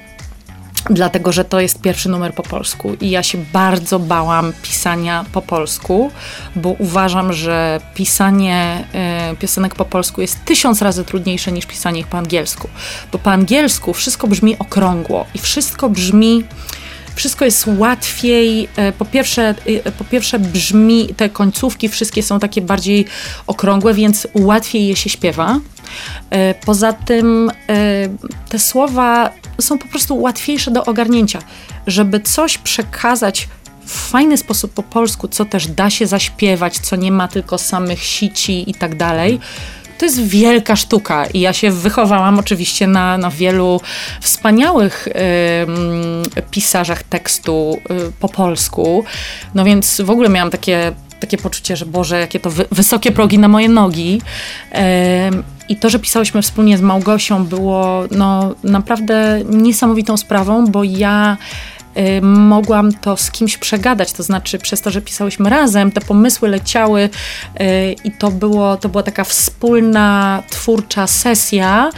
dlatego że to jest pierwszy numer po polsku i ja się bardzo bałam pisania po polsku, bo uważam, że pisanie y, piosenek po polsku jest tysiąc razy trudniejsze niż pisanie ich po angielsku, bo po angielsku wszystko brzmi okrągło i wszystko brzmi wszystko jest łatwiej. E, po pierwsze, e, po pierwsze brzmi, te końcówki wszystkie są takie bardziej okrągłe, więc łatwiej je się śpiewa. E, poza tym te słowa są po prostu łatwiejsze do ogarnięcia. Żeby coś przekazać w fajny sposób po polsku, co też da się zaśpiewać, co nie ma tylko samych sici i tak dalej, to jest wielka sztuka i ja się wychowałam oczywiście na, na wielu wspaniałych y, pisarzach tekstu y, po polsku, no więc w ogóle miałam takie, takie poczucie, że Boże, jakie to wy wysokie progi na moje nogi. Y, i to, że pisałyśmy wspólnie z Małgosią było no, naprawdę niesamowitą sprawą, bo ja Y, mogłam to z kimś przegadać, to znaczy przez to, że pisałyśmy razem, te pomysły leciały y, i to, było, to była taka wspólna, twórcza sesja,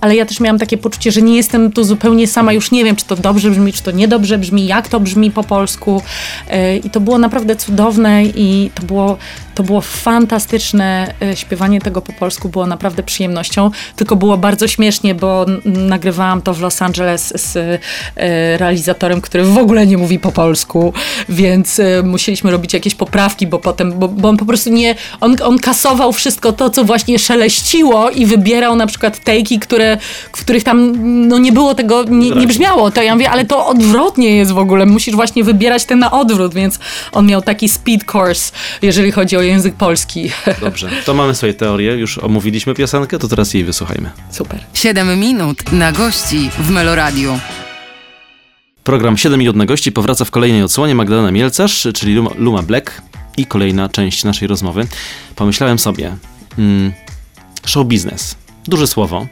ale ja też miałam takie poczucie, że nie jestem tu zupełnie sama, już nie wiem, czy to dobrze brzmi, czy to niedobrze brzmi, jak to brzmi po polsku y, i to było naprawdę cudowne i to było to było fantastyczne. E, śpiewanie tego po polsku było naprawdę przyjemnością, tylko było bardzo śmiesznie, bo nagrywałam to w Los Angeles z e, realizatorem, który w ogóle nie mówi po polsku, więc musieliśmy robić jakieś poprawki, bo potem, bo, bo on po prostu nie, on, on kasował wszystko to, co właśnie szeleściło i wybierał na przykład tejki, które, w których tam no, nie było tego, nie, nie brzmiało. To ja mówię, ale to odwrotnie jest w ogóle. Musisz właśnie wybierać ten na odwrót, więc on miał taki speed course, jeżeli chodzi o język polski. Dobrze, to mamy swoje teorie. Już omówiliśmy piosenkę, to teraz jej wysłuchajmy. Super. 7 minut na gości w Meloradiu. Program 7 minut na gości powraca w kolejnej odsłonie Magdalena Mielcarz, czyli Luma, Luma Black i kolejna część naszej rozmowy. Pomyślałem sobie, mm, show business, duże słowo,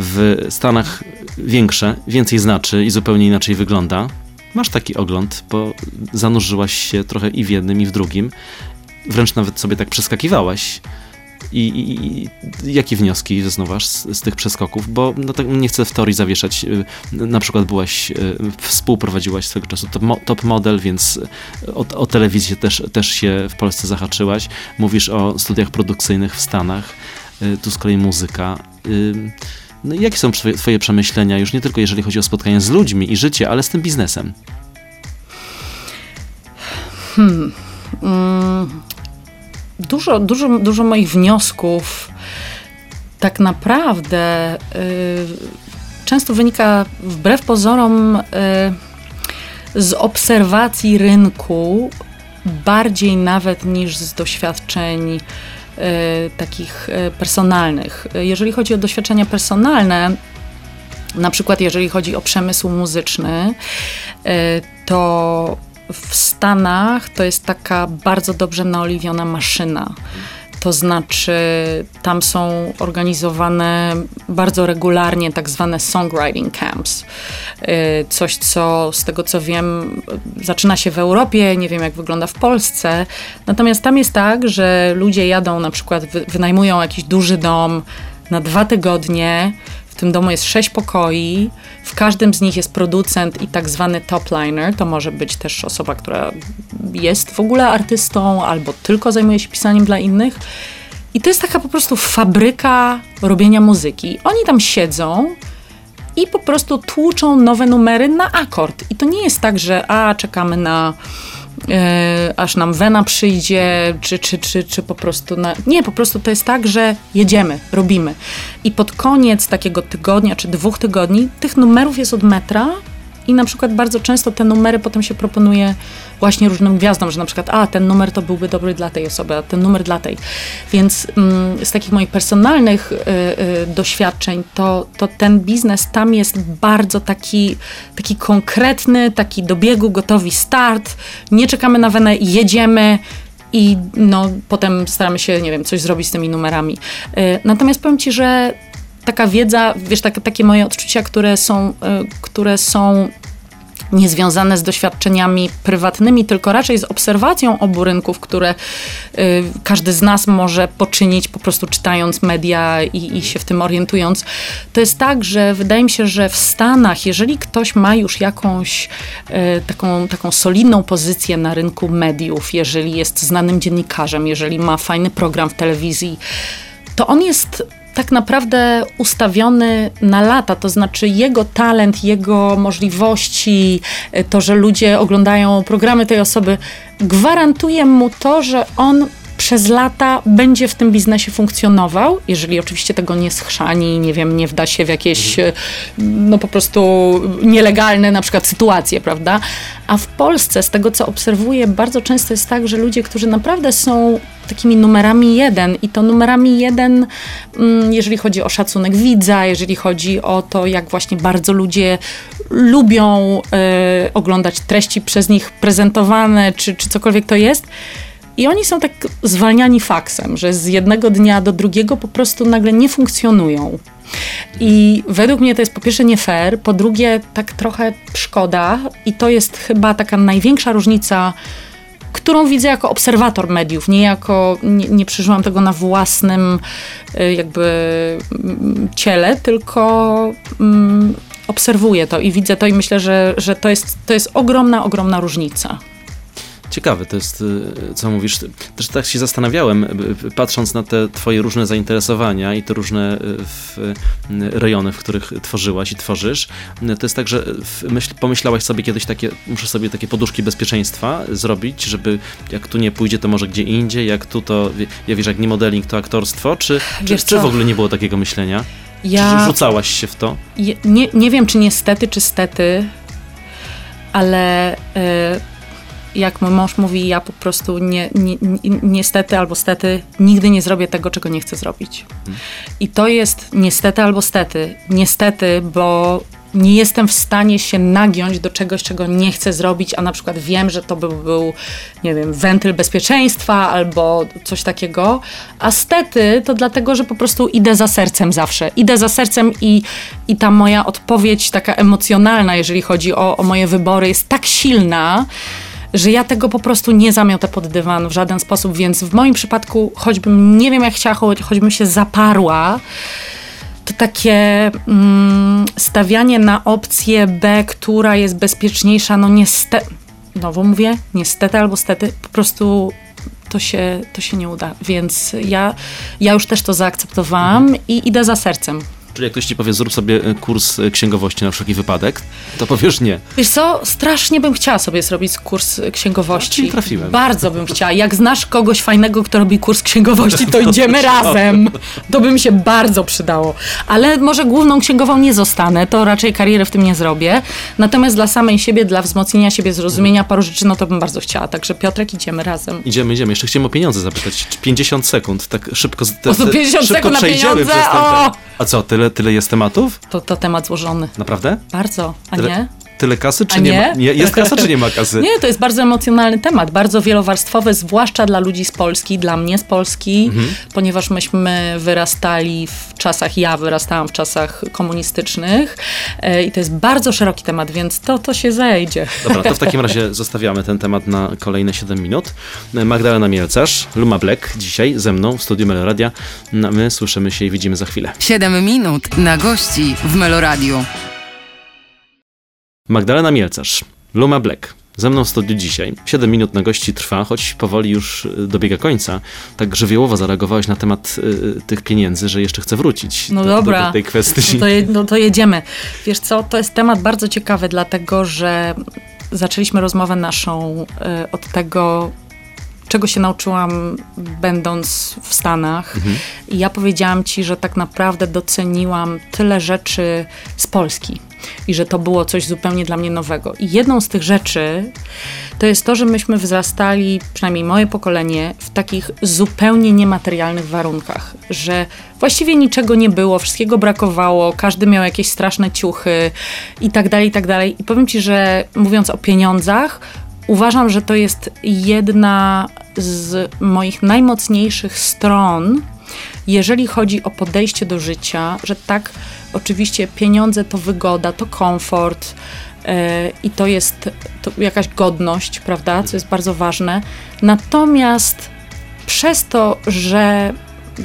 w Stanach większe, więcej znaczy i zupełnie inaczej wygląda. Masz taki ogląd, bo zanurzyłaś się trochę i w jednym, i w drugim. Wręcz nawet sobie tak przeskakiwałaś. I, i, i jakie wnioski wysnuwasz z, z tych przeskoków? Bo no, tak nie chcę w teorii zawieszać. y, Na przykład byłaś, y, współprowadziłaś swego czasu top, top model, więc o, o telewizję też, też się w Polsce zahaczyłaś. Mówisz o studiach produkcyjnych w Stanach. Y, Tu z kolei muzyka. No jakie są twoje, przemyślenia, już nie tylko jeżeli chodzi o spotkania z ludźmi i życie, ale z tym biznesem? Mm, dużo, dużo, dużo moich wniosków tak naprawdę y, często wynika wbrew pozorom y, z obserwacji rynku, bardziej nawet niż z doświadczeń takich y, personalnych. Jeżeli chodzi o doświadczenia personalne, na przykład jeżeli chodzi o przemysł muzyczny, y, to w Stanach to jest taka bardzo dobrze naoliwiona maszyna. To znaczy, tam są organizowane bardzo regularnie tak zwane songwriting camps. Y, Coś, co z tego co wiem, zaczyna się w Europie, nie wiem jak wygląda w Polsce. Natomiast tam jest tak, że ludzie jadą, na przykład wy- wynajmują jakiś duży dom na dwa tygodnie. Tym domu jest sześć pokoi. W każdym z nich jest producent i tak zwany topliner. To może być też osoba, która jest w ogóle artystą albo tylko zajmuje się pisaniem dla innych. I to jest taka po prostu fabryka robienia muzyki. Oni tam siedzą i po prostu tłuczą nowe numery na akord. I to nie jest tak, że a czekamy na aż nam wena przyjdzie, czy, czy, czy, czy po prostu na... Nie, po prostu to jest tak, że jedziemy, robimy. I pod koniec takiego tygodnia, czy dwóch tygodni, tych numerów jest od metra i na przykład bardzo często te numery potem się proponuje właśnie różnym gwiazdom, że na przykład a, ten numer to byłby dobry dla tej osoby, a ten numer dla tej. Więc mm, z takich moich personalnych y, y, doświadczeń, to, to ten biznes tam jest bardzo taki, taki konkretny, taki do biegu, gotowi start, nie czekamy na wenę, jedziemy, i no, potem staramy się, nie wiem, coś zrobić z tymi numerami. Y, Natomiast powiem Ci, że taka wiedza, wiesz, tak, takie moje odczucia, które są, y, które są niezwiązane z doświadczeniami prywatnymi, tylko raczej z obserwacją obu rynków, które y, każdy z nas może poczynić po prostu czytając media i, i się w tym orientując. To jest tak, że wydaje mi się, że w Stanach, jeżeli ktoś ma już jakąś y, taką, taką solidną pozycję na rynku mediów, jeżeli jest znanym dziennikarzem, jeżeli ma fajny program w telewizji, to on jest tak naprawdę ustawiony na lata, to znaczy jego talent, jego możliwości, y, to, że ludzie oglądają programy tej osoby, gwarantuje mu to, że on przez lata będzie w tym biznesie funkcjonował, jeżeli oczywiście tego nie schrzani, nie wiem, nie wda się w jakieś y, no po prostu nielegalne na przykład sytuacje, prawda? A w Polsce, z tego co obserwuję, bardzo często jest tak, że ludzie, którzy naprawdę są takimi numerami jeden i to numerami jeden, mm, jeżeli chodzi o szacunek widza, jeżeli chodzi o to, jak właśnie bardzo ludzie lubią e, oglądać treści przez nich prezentowane, czy, czy cokolwiek to jest. I oni są tak zwalniani faksem, że z jednego dnia do drugiego po prostu nagle nie funkcjonują. I według mnie to jest po pierwsze nie fair, po drugie tak trochę szkoda i to jest chyba taka największa różnica, którą widzę jako obserwator mediów, nie jako, nie, nie przeżyłam tego na własnym y, jakby mm, ciele, tylko mm, obserwuję to i widzę to i myślę, że, że to, jest, to jest ogromna, ogromna różnica. Ciekawe to jest, y, co mówisz. Też tak się zastanawiałem, y, y, patrząc na te twoje różne zainteresowania i te różne w, rejony, w których tworzyłaś i tworzysz. To jest tak, że myśl, pomyślałaś sobie kiedyś takie, muszę sobie takie poduszki bezpieczeństwa zrobić, żeby jak tu nie pójdzie, to może gdzie indziej, jak tu to, ja wiesz, jak nie modeling, to aktorstwo, czy, czy, czy w ogóle nie było takiego myślenia? Ja Czy rzucałaś się w to? je- nie, nie wiem, czy niestety, czy stety, ale y, jak mój mąż mówi, ja po prostu nie, nie, ni- niestety albo stety nigdy nie zrobię tego, czego nie chcę zrobić. I to jest niestety albo stety. Niestety, bo nie jestem w stanie się nagiąć do czegoś, czego nie chcę zrobić, a na przykład wiem, że to by był, nie wiem, wentyl bezpieczeństwa albo coś takiego. A stety to dlatego, że po prostu idę za sercem zawsze. Idę za sercem i, i ta moja odpowiedź taka emocjonalna, jeżeli chodzi o, o moje wybory, jest tak silna, że ja tego po prostu nie zamiotę pod dywan w żaden sposób, więc w moim przypadku, choćbym nie wiem jak chciała, choć, choćbym się zaparła, to takie mm, stawianie na opcję B, która jest bezpieczniejsza, no niestety, znowu mówię, niestety albo stety, po prostu to się, to się nie uda. Więc ja, ja już też to zaakceptowałam i idę za sercem. Czyli jak ktoś ci powie, zrób sobie e, kurs e, księgowości na wszelki wypadek, to powiesz nie. Wiesz co, strasznie bym chciała sobie zrobić kurs księgowości. Czyli trafiłem. Bardzo bym chciała. Jak znasz kogoś fajnego, kto robi kurs księgowości, to idziemy razem. To by mi się bardzo przydało. Ale może główną księgową nie zostanę, to raczej karierę w tym nie zrobię. Natomiast dla samej siebie, dla wzmocnienia siebie, zrozumienia paru rzeczy, no to bym bardzo chciała. Także Piotrek, idziemy razem. Idziemy, idziemy. Jeszcze chciałem o pieniądze zapytać. 50 sekund, tak szybko. z- Te, O, to 50 szybko sekund na pieniądze? przez ten. A co, tyle, tyle jest tematów? To, to temat złożony. Naprawdę? Bardzo, a Tyle, nie? Tyle kasy, czy nie? nie? ma? Nie, jest kasa, czy nie ma kasy? Nie, to jest bardzo emocjonalny temat, bardzo wielowarstwowy, zwłaszcza dla ludzi z Polski, dla mnie z Polski, Mhm. ponieważ myśmy wyrastali w czasach, ja wyrastałam w czasach komunistycznych e, i to jest bardzo szeroki temat, więc to, to się zejdzie. Dobra, to w takim razie zostawiamy ten temat na kolejne 7 minut. Magdalena Mielcarz, Luma Black, dzisiaj ze mną w studiu Meloradia. No, My słyszymy się i widzimy za chwilę. 7 minut na gości w Meloradiu. Magdalena Mielcarz, Luma Black. Ze mną w studiu dzisiaj. 7 minut na gości trwa, choć powoli już y, dobiega końca. Tak żywiołowo zareagowałeś na temat y, tych pieniędzy, że jeszcze chcę wrócić No do, dobra. Do, tej kwestii. No to, je, no to jedziemy. Wiesz co, to jest temat bardzo ciekawy, dlatego że zaczęliśmy rozmowę naszą e, od tego, czego się nauczyłam będąc w Stanach. I ja powiedziałam ci, że tak naprawdę doceniłam tyle rzeczy z Polski. I że to było coś zupełnie dla mnie nowego. I jedną z tych rzeczy to jest to, że myśmy wzrastali, przynajmniej moje pokolenie, w takich zupełnie niematerialnych warunkach, że właściwie niczego nie było, wszystkiego brakowało, każdy miał jakieś straszne ciuchy i tak dalej, i tak dalej. I powiem ci, że mówiąc o pieniądzach, uważam, że to jest jedna z moich najmocniejszych stron, jeżeli chodzi o podejście do życia, że tak, oczywiście pieniądze to wygoda, to komfort e, i to jest to jakaś godność, prawda, co jest bardzo ważne. Natomiast przez to, że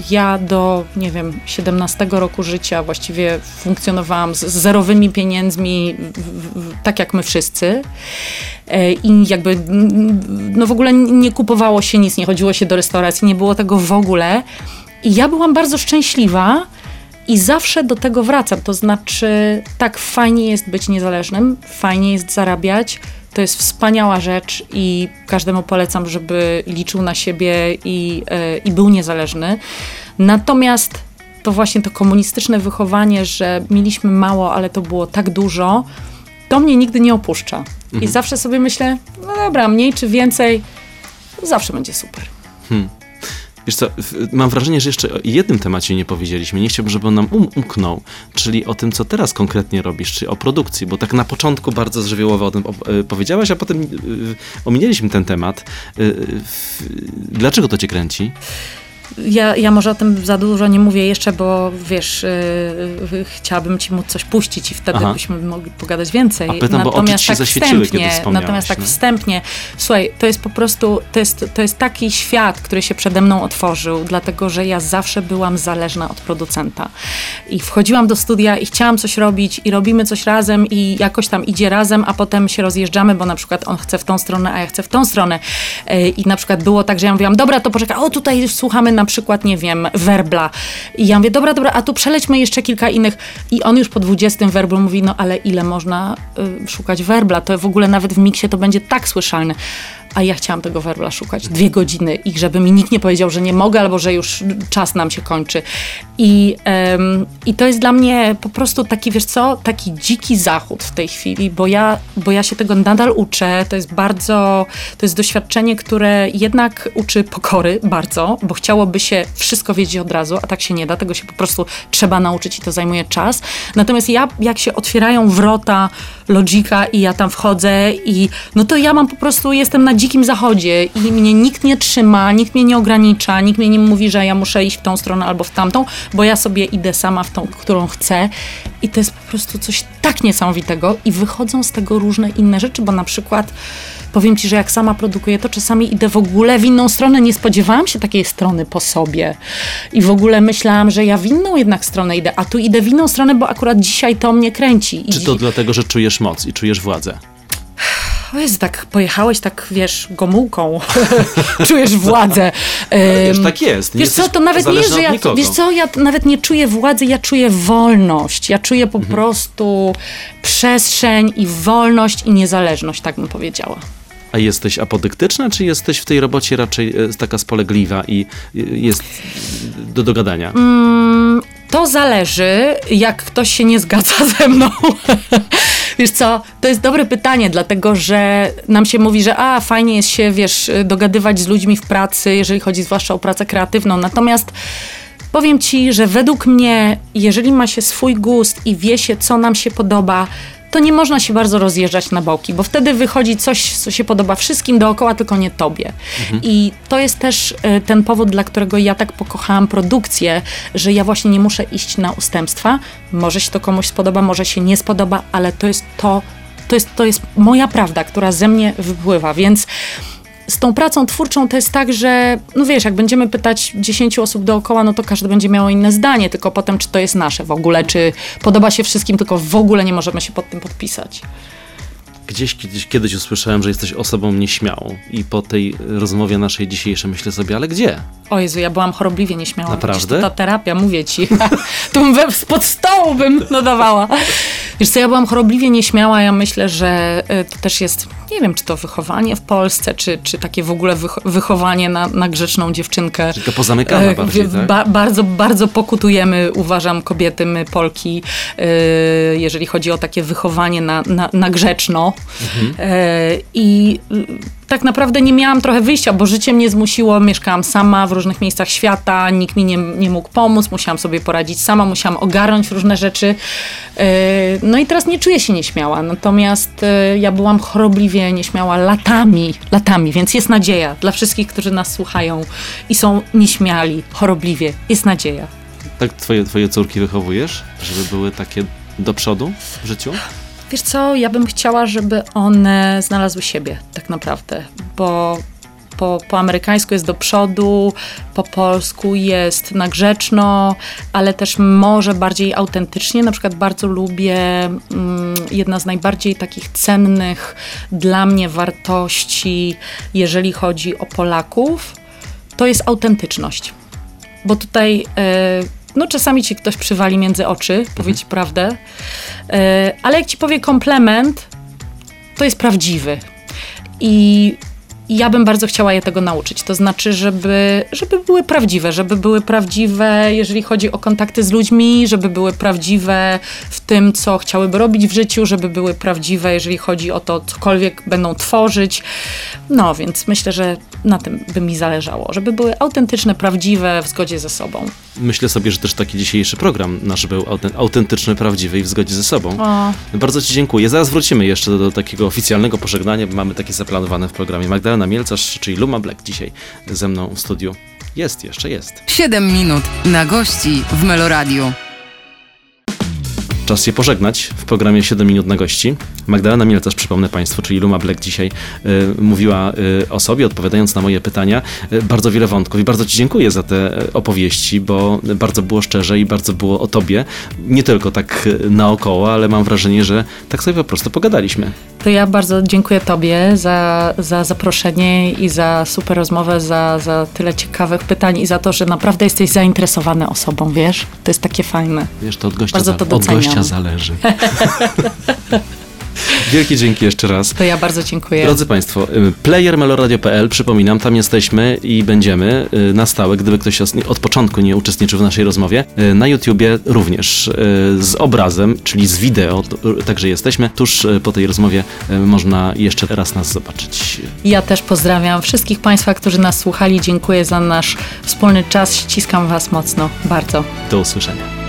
ja do, nie wiem, 17 roku życia właściwie funkcjonowałam z, zerowymi pieniędzmi, w, w, tak jak my wszyscy. E, I jakby, no w ogóle nie kupowało się nic, nie chodziło się do restauracji, nie było tego w ogóle. I ja byłam bardzo szczęśliwa i zawsze do tego wracam. To znaczy, tak, fajnie jest być niezależnym, fajnie jest zarabiać. To jest wspaniała rzecz i każdemu polecam, żeby liczył na siebie i, e, i był niezależny. Natomiast to właśnie to komunistyczne wychowanie, że mieliśmy mało, ale to było tak dużo, to mnie nigdy nie opuszcza. I zawsze sobie myślę, no dobra, mniej czy więcej, zawsze będzie super. Wiesz co, mam wrażenie, że jeszcze o jednym temacie nie powiedzieliśmy. Nie chciałbym, żeby on nam um, umknął, czyli o tym, co teraz konkretnie robisz, czyli o produkcji, bo tak na początku bardzo żywiołowo o tym e, powiedziałaś, a potem y, ominęliśmy ten temat. Dlaczego to cię kręci? Ja, ja może o tym za dużo nie mówię jeszcze, bo wiesz, yy, chciałabym ci móc coś puścić i wtedy Aha. byśmy mogli pogadać więcej. A pytam, bo się zaświeciły, kiedy wstępnie, natomiast tak no. wstępnie, słuchaj, to jest po prostu, to jest, to jest taki świat, który się przede mną otworzył, dlatego, że ja zawsze byłam zależna od producenta. I wchodziłam do studia i chciałam coś robić i robimy coś razem i jakoś tam idzie razem, a potem się rozjeżdżamy, bo na przykład on chce w tą stronę, a ja chcę w tą stronę. Yy, I na przykład było tak, że ja mówiłam, dobra, to poczekaj, o tutaj słuchamy na przykład, nie wiem, werbla. I ja mówię, dobra, dobra, a tu przelećmy jeszcze kilka innych. I on już po 20 werblu mówi, no ale ile można y, szukać werbla? To w ogóle nawet w miksie to będzie tak słyszalne. A ja chciałam tego werbla szukać dwie godziny i żeby mi nikt nie powiedział, że nie mogę albo że już czas nam się kończy. I, i to jest dla mnie po prostu taki, wiesz co, taki dziki zachód w tej chwili, bo ja, bo ja się tego nadal uczę. To jest bardzo, to jest doświadczenie, które jednak uczy pokory bardzo, bo chciałoby się wszystko wiedzieć od razu, a tak się nie da. Tego się po prostu trzeba nauczyć i to zajmuje czas. Natomiast ja, jak się otwierają wrota logika i ja tam wchodzę i no to ja mam po prostu, jestem na dzikim zachodzie i mnie nikt nie trzyma, nikt mnie nie ogranicza, nikt mnie nie mówi, że ja muszę iść w tą stronę albo w tamtą, bo ja sobie idę sama w tą, którą chcę i to jest po prostu coś tak niesamowitego i wychodzą z tego różne inne rzeczy, bo na przykład powiem ci, że jak sama produkuję, to czasami idę w ogóle w inną stronę. Nie spodziewałam się takiej strony po sobie. I w ogóle myślałam, że ja w inną jednak stronę idę, a tu idę w inną stronę, bo akurat dzisiaj to mnie kręci. Czy to dlatego, że czujesz moc i czujesz władzę? O Jezu, tak pojechałeś tak, wiesz, gomułką. Czujesz władzę. Wiesz, tak jest. Nie Wiesz co, to nawet nie że ja, nikogo. wiesz co, ja nawet nie czuję władzy, ja czuję wolność. Ja czuję po Mhm. prostu przestrzeń i wolność i niezależność, tak bym powiedziała. A jesteś apodyktyczna, czy jesteś w tej robocie raczej e, taka spolegliwa i e, jest do dogadania? Mm, To zależy, jak ktoś się nie zgadza ze mną. Wiesz co, to jest dobre pytanie, dlatego że nam się mówi, że a, fajnie jest się, wiesz, dogadywać z ludźmi w pracy, jeżeli chodzi zwłaszcza o pracę kreatywną. Natomiast powiem ci, że według mnie, jeżeli ma się swój gust i wie się, co nam się podoba, to nie można się bardzo rozjeżdżać na boki, bo wtedy wychodzi coś, co się podoba wszystkim dookoła, tylko nie tobie. I to jest też e, ten powód, dla którego ja tak pokochałam produkcję, że ja właśnie nie muszę iść na ustępstwa. Może się to komuś spodoba, może się nie spodoba, ale to jest to, to jest, to jest moja prawda, która ze mnie wypływa, więc z tą pracą twórczą to jest tak, że no wiesz, jak będziemy pytać 10 osób dookoła, no to każdy będzie miało inne zdanie, tylko potem czy to jest nasze w ogóle, czy podoba się wszystkim, tylko w ogóle nie możemy się pod tym podpisać. Gdzieś kiedyś, kiedyś usłyszałem, że jesteś osobą nieśmiałą i po tej rozmowie naszej dzisiejszej myślę sobie, ale gdzie? O Jezu, ja byłam chorobliwie nieśmiała. Naprawdę? To ta terapia, mówię ci. tu bym we, spod stołu bym nadawała. Wiesz co, ja byłam chorobliwie nieśmiała. Ja myślę, że y, to też jest, nie wiem, czy to wychowanie w Polsce, czy, czy takie w ogóle wych- wychowanie na, na grzeczną dziewczynkę. Taka pozamykana E, bardziej, tak? ba- bardzo, bardzo pokutujemy, uważam, kobiety, my Polki, e, jeżeli chodzi o takie wychowanie na, na, na grzeczno. Mhm. E, I y, tak naprawdę nie miałam trochę wyjścia, bo życie mnie zmusiło, mieszkałam sama w różnych miejscach świata, nikt mi nie, nie mógł pomóc, musiałam sobie poradzić sama, musiałam ogarnąć różne rzeczy. No i teraz nie czuję się nieśmiała, natomiast ja byłam chorobliwie nieśmiała latami, latami, więc jest nadzieja dla wszystkich, którzy nas słuchają i są nieśmiali, chorobliwie. Jest nadzieja. Tak twoje, twoje córki wychowujesz, żeby były takie do przodu w życiu? Wiesz co, ja bym chciała, żeby one znalazły siebie tak naprawdę, bo po, po amerykańsku jest do przodu, po polsku jest na grzeczno, ale też może bardziej autentycznie. Na przykład bardzo lubię, mm, jedna z najbardziej takich cennych dla mnie wartości, jeżeli chodzi o Polaków, to jest autentyczność. Bo tutaj e, no czasami ci ktoś przywali między oczy, powie ci prawdę, e, ale jak ci powie komplement, to jest prawdziwy. I ja bym bardzo chciała je tego nauczyć. To znaczy, żeby, żeby były prawdziwe, żeby były prawdziwe, jeżeli chodzi o kontakty z ludźmi, żeby były prawdziwe w tym, co chciałyby robić w życiu, żeby były prawdziwe, jeżeli chodzi o to, cokolwiek będą tworzyć. No, więc myślę, że na tym by mi zależało, żeby były autentyczne, prawdziwe, w zgodzie ze sobą. Myślę sobie, że też taki dzisiejszy program nasz był auten- autentyczny, prawdziwy i w zgodzie ze sobą. O, Bardzo Ci dziękuję. Zaraz wrócimy jeszcze do, do takiego oficjalnego pożegnania, bo mamy takie zaplanowane w programie. Magdalena Mielcarz, czyli Luma Black dzisiaj ze mną w studiu. Jest, jeszcze jest. 7 minut na gości w Meloradiu. Czas się pożegnać w programie 7 minut na gości. Magdalena Mielcarz, przypomnę Państwu, czyli Luma Black dzisiaj y, mówiła y, o sobie, odpowiadając na moje pytania. Y, bardzo wiele wątków i bardzo Ci dziękuję za te y, opowieści, bo bardzo było szczerze i bardzo było o Tobie. Nie tylko tak y, naokoło, ale mam wrażenie, że tak sobie po prostu pogadaliśmy. To ja bardzo dziękuję Tobie za, za zaproszenie i za super rozmowę, za, za tyle ciekawych pytań i za to, że naprawdę jesteś zainteresowany osobą, wiesz? To jest takie fajne. Wiesz, to od gościa, Bardzo to od zależy. Wielkie dzięki jeszcze raz. To ja bardzo dziękuję. Drodzy Państwo, y, player meloradio.pl, przypominam, tam jesteśmy i będziemy y, na stałe, gdyby ktoś od początku nie uczestniczył w naszej rozmowie. Y, Na YouTubie również z obrazem, czyli z wideo, także jesteśmy. Tuż po tej rozmowie można jeszcze raz nas zobaczyć. Ja też pozdrawiam wszystkich Państwa, którzy nas słuchali. Dziękuję za nasz wspólny czas. Ściskam Was mocno. Bardzo. Do usłyszenia.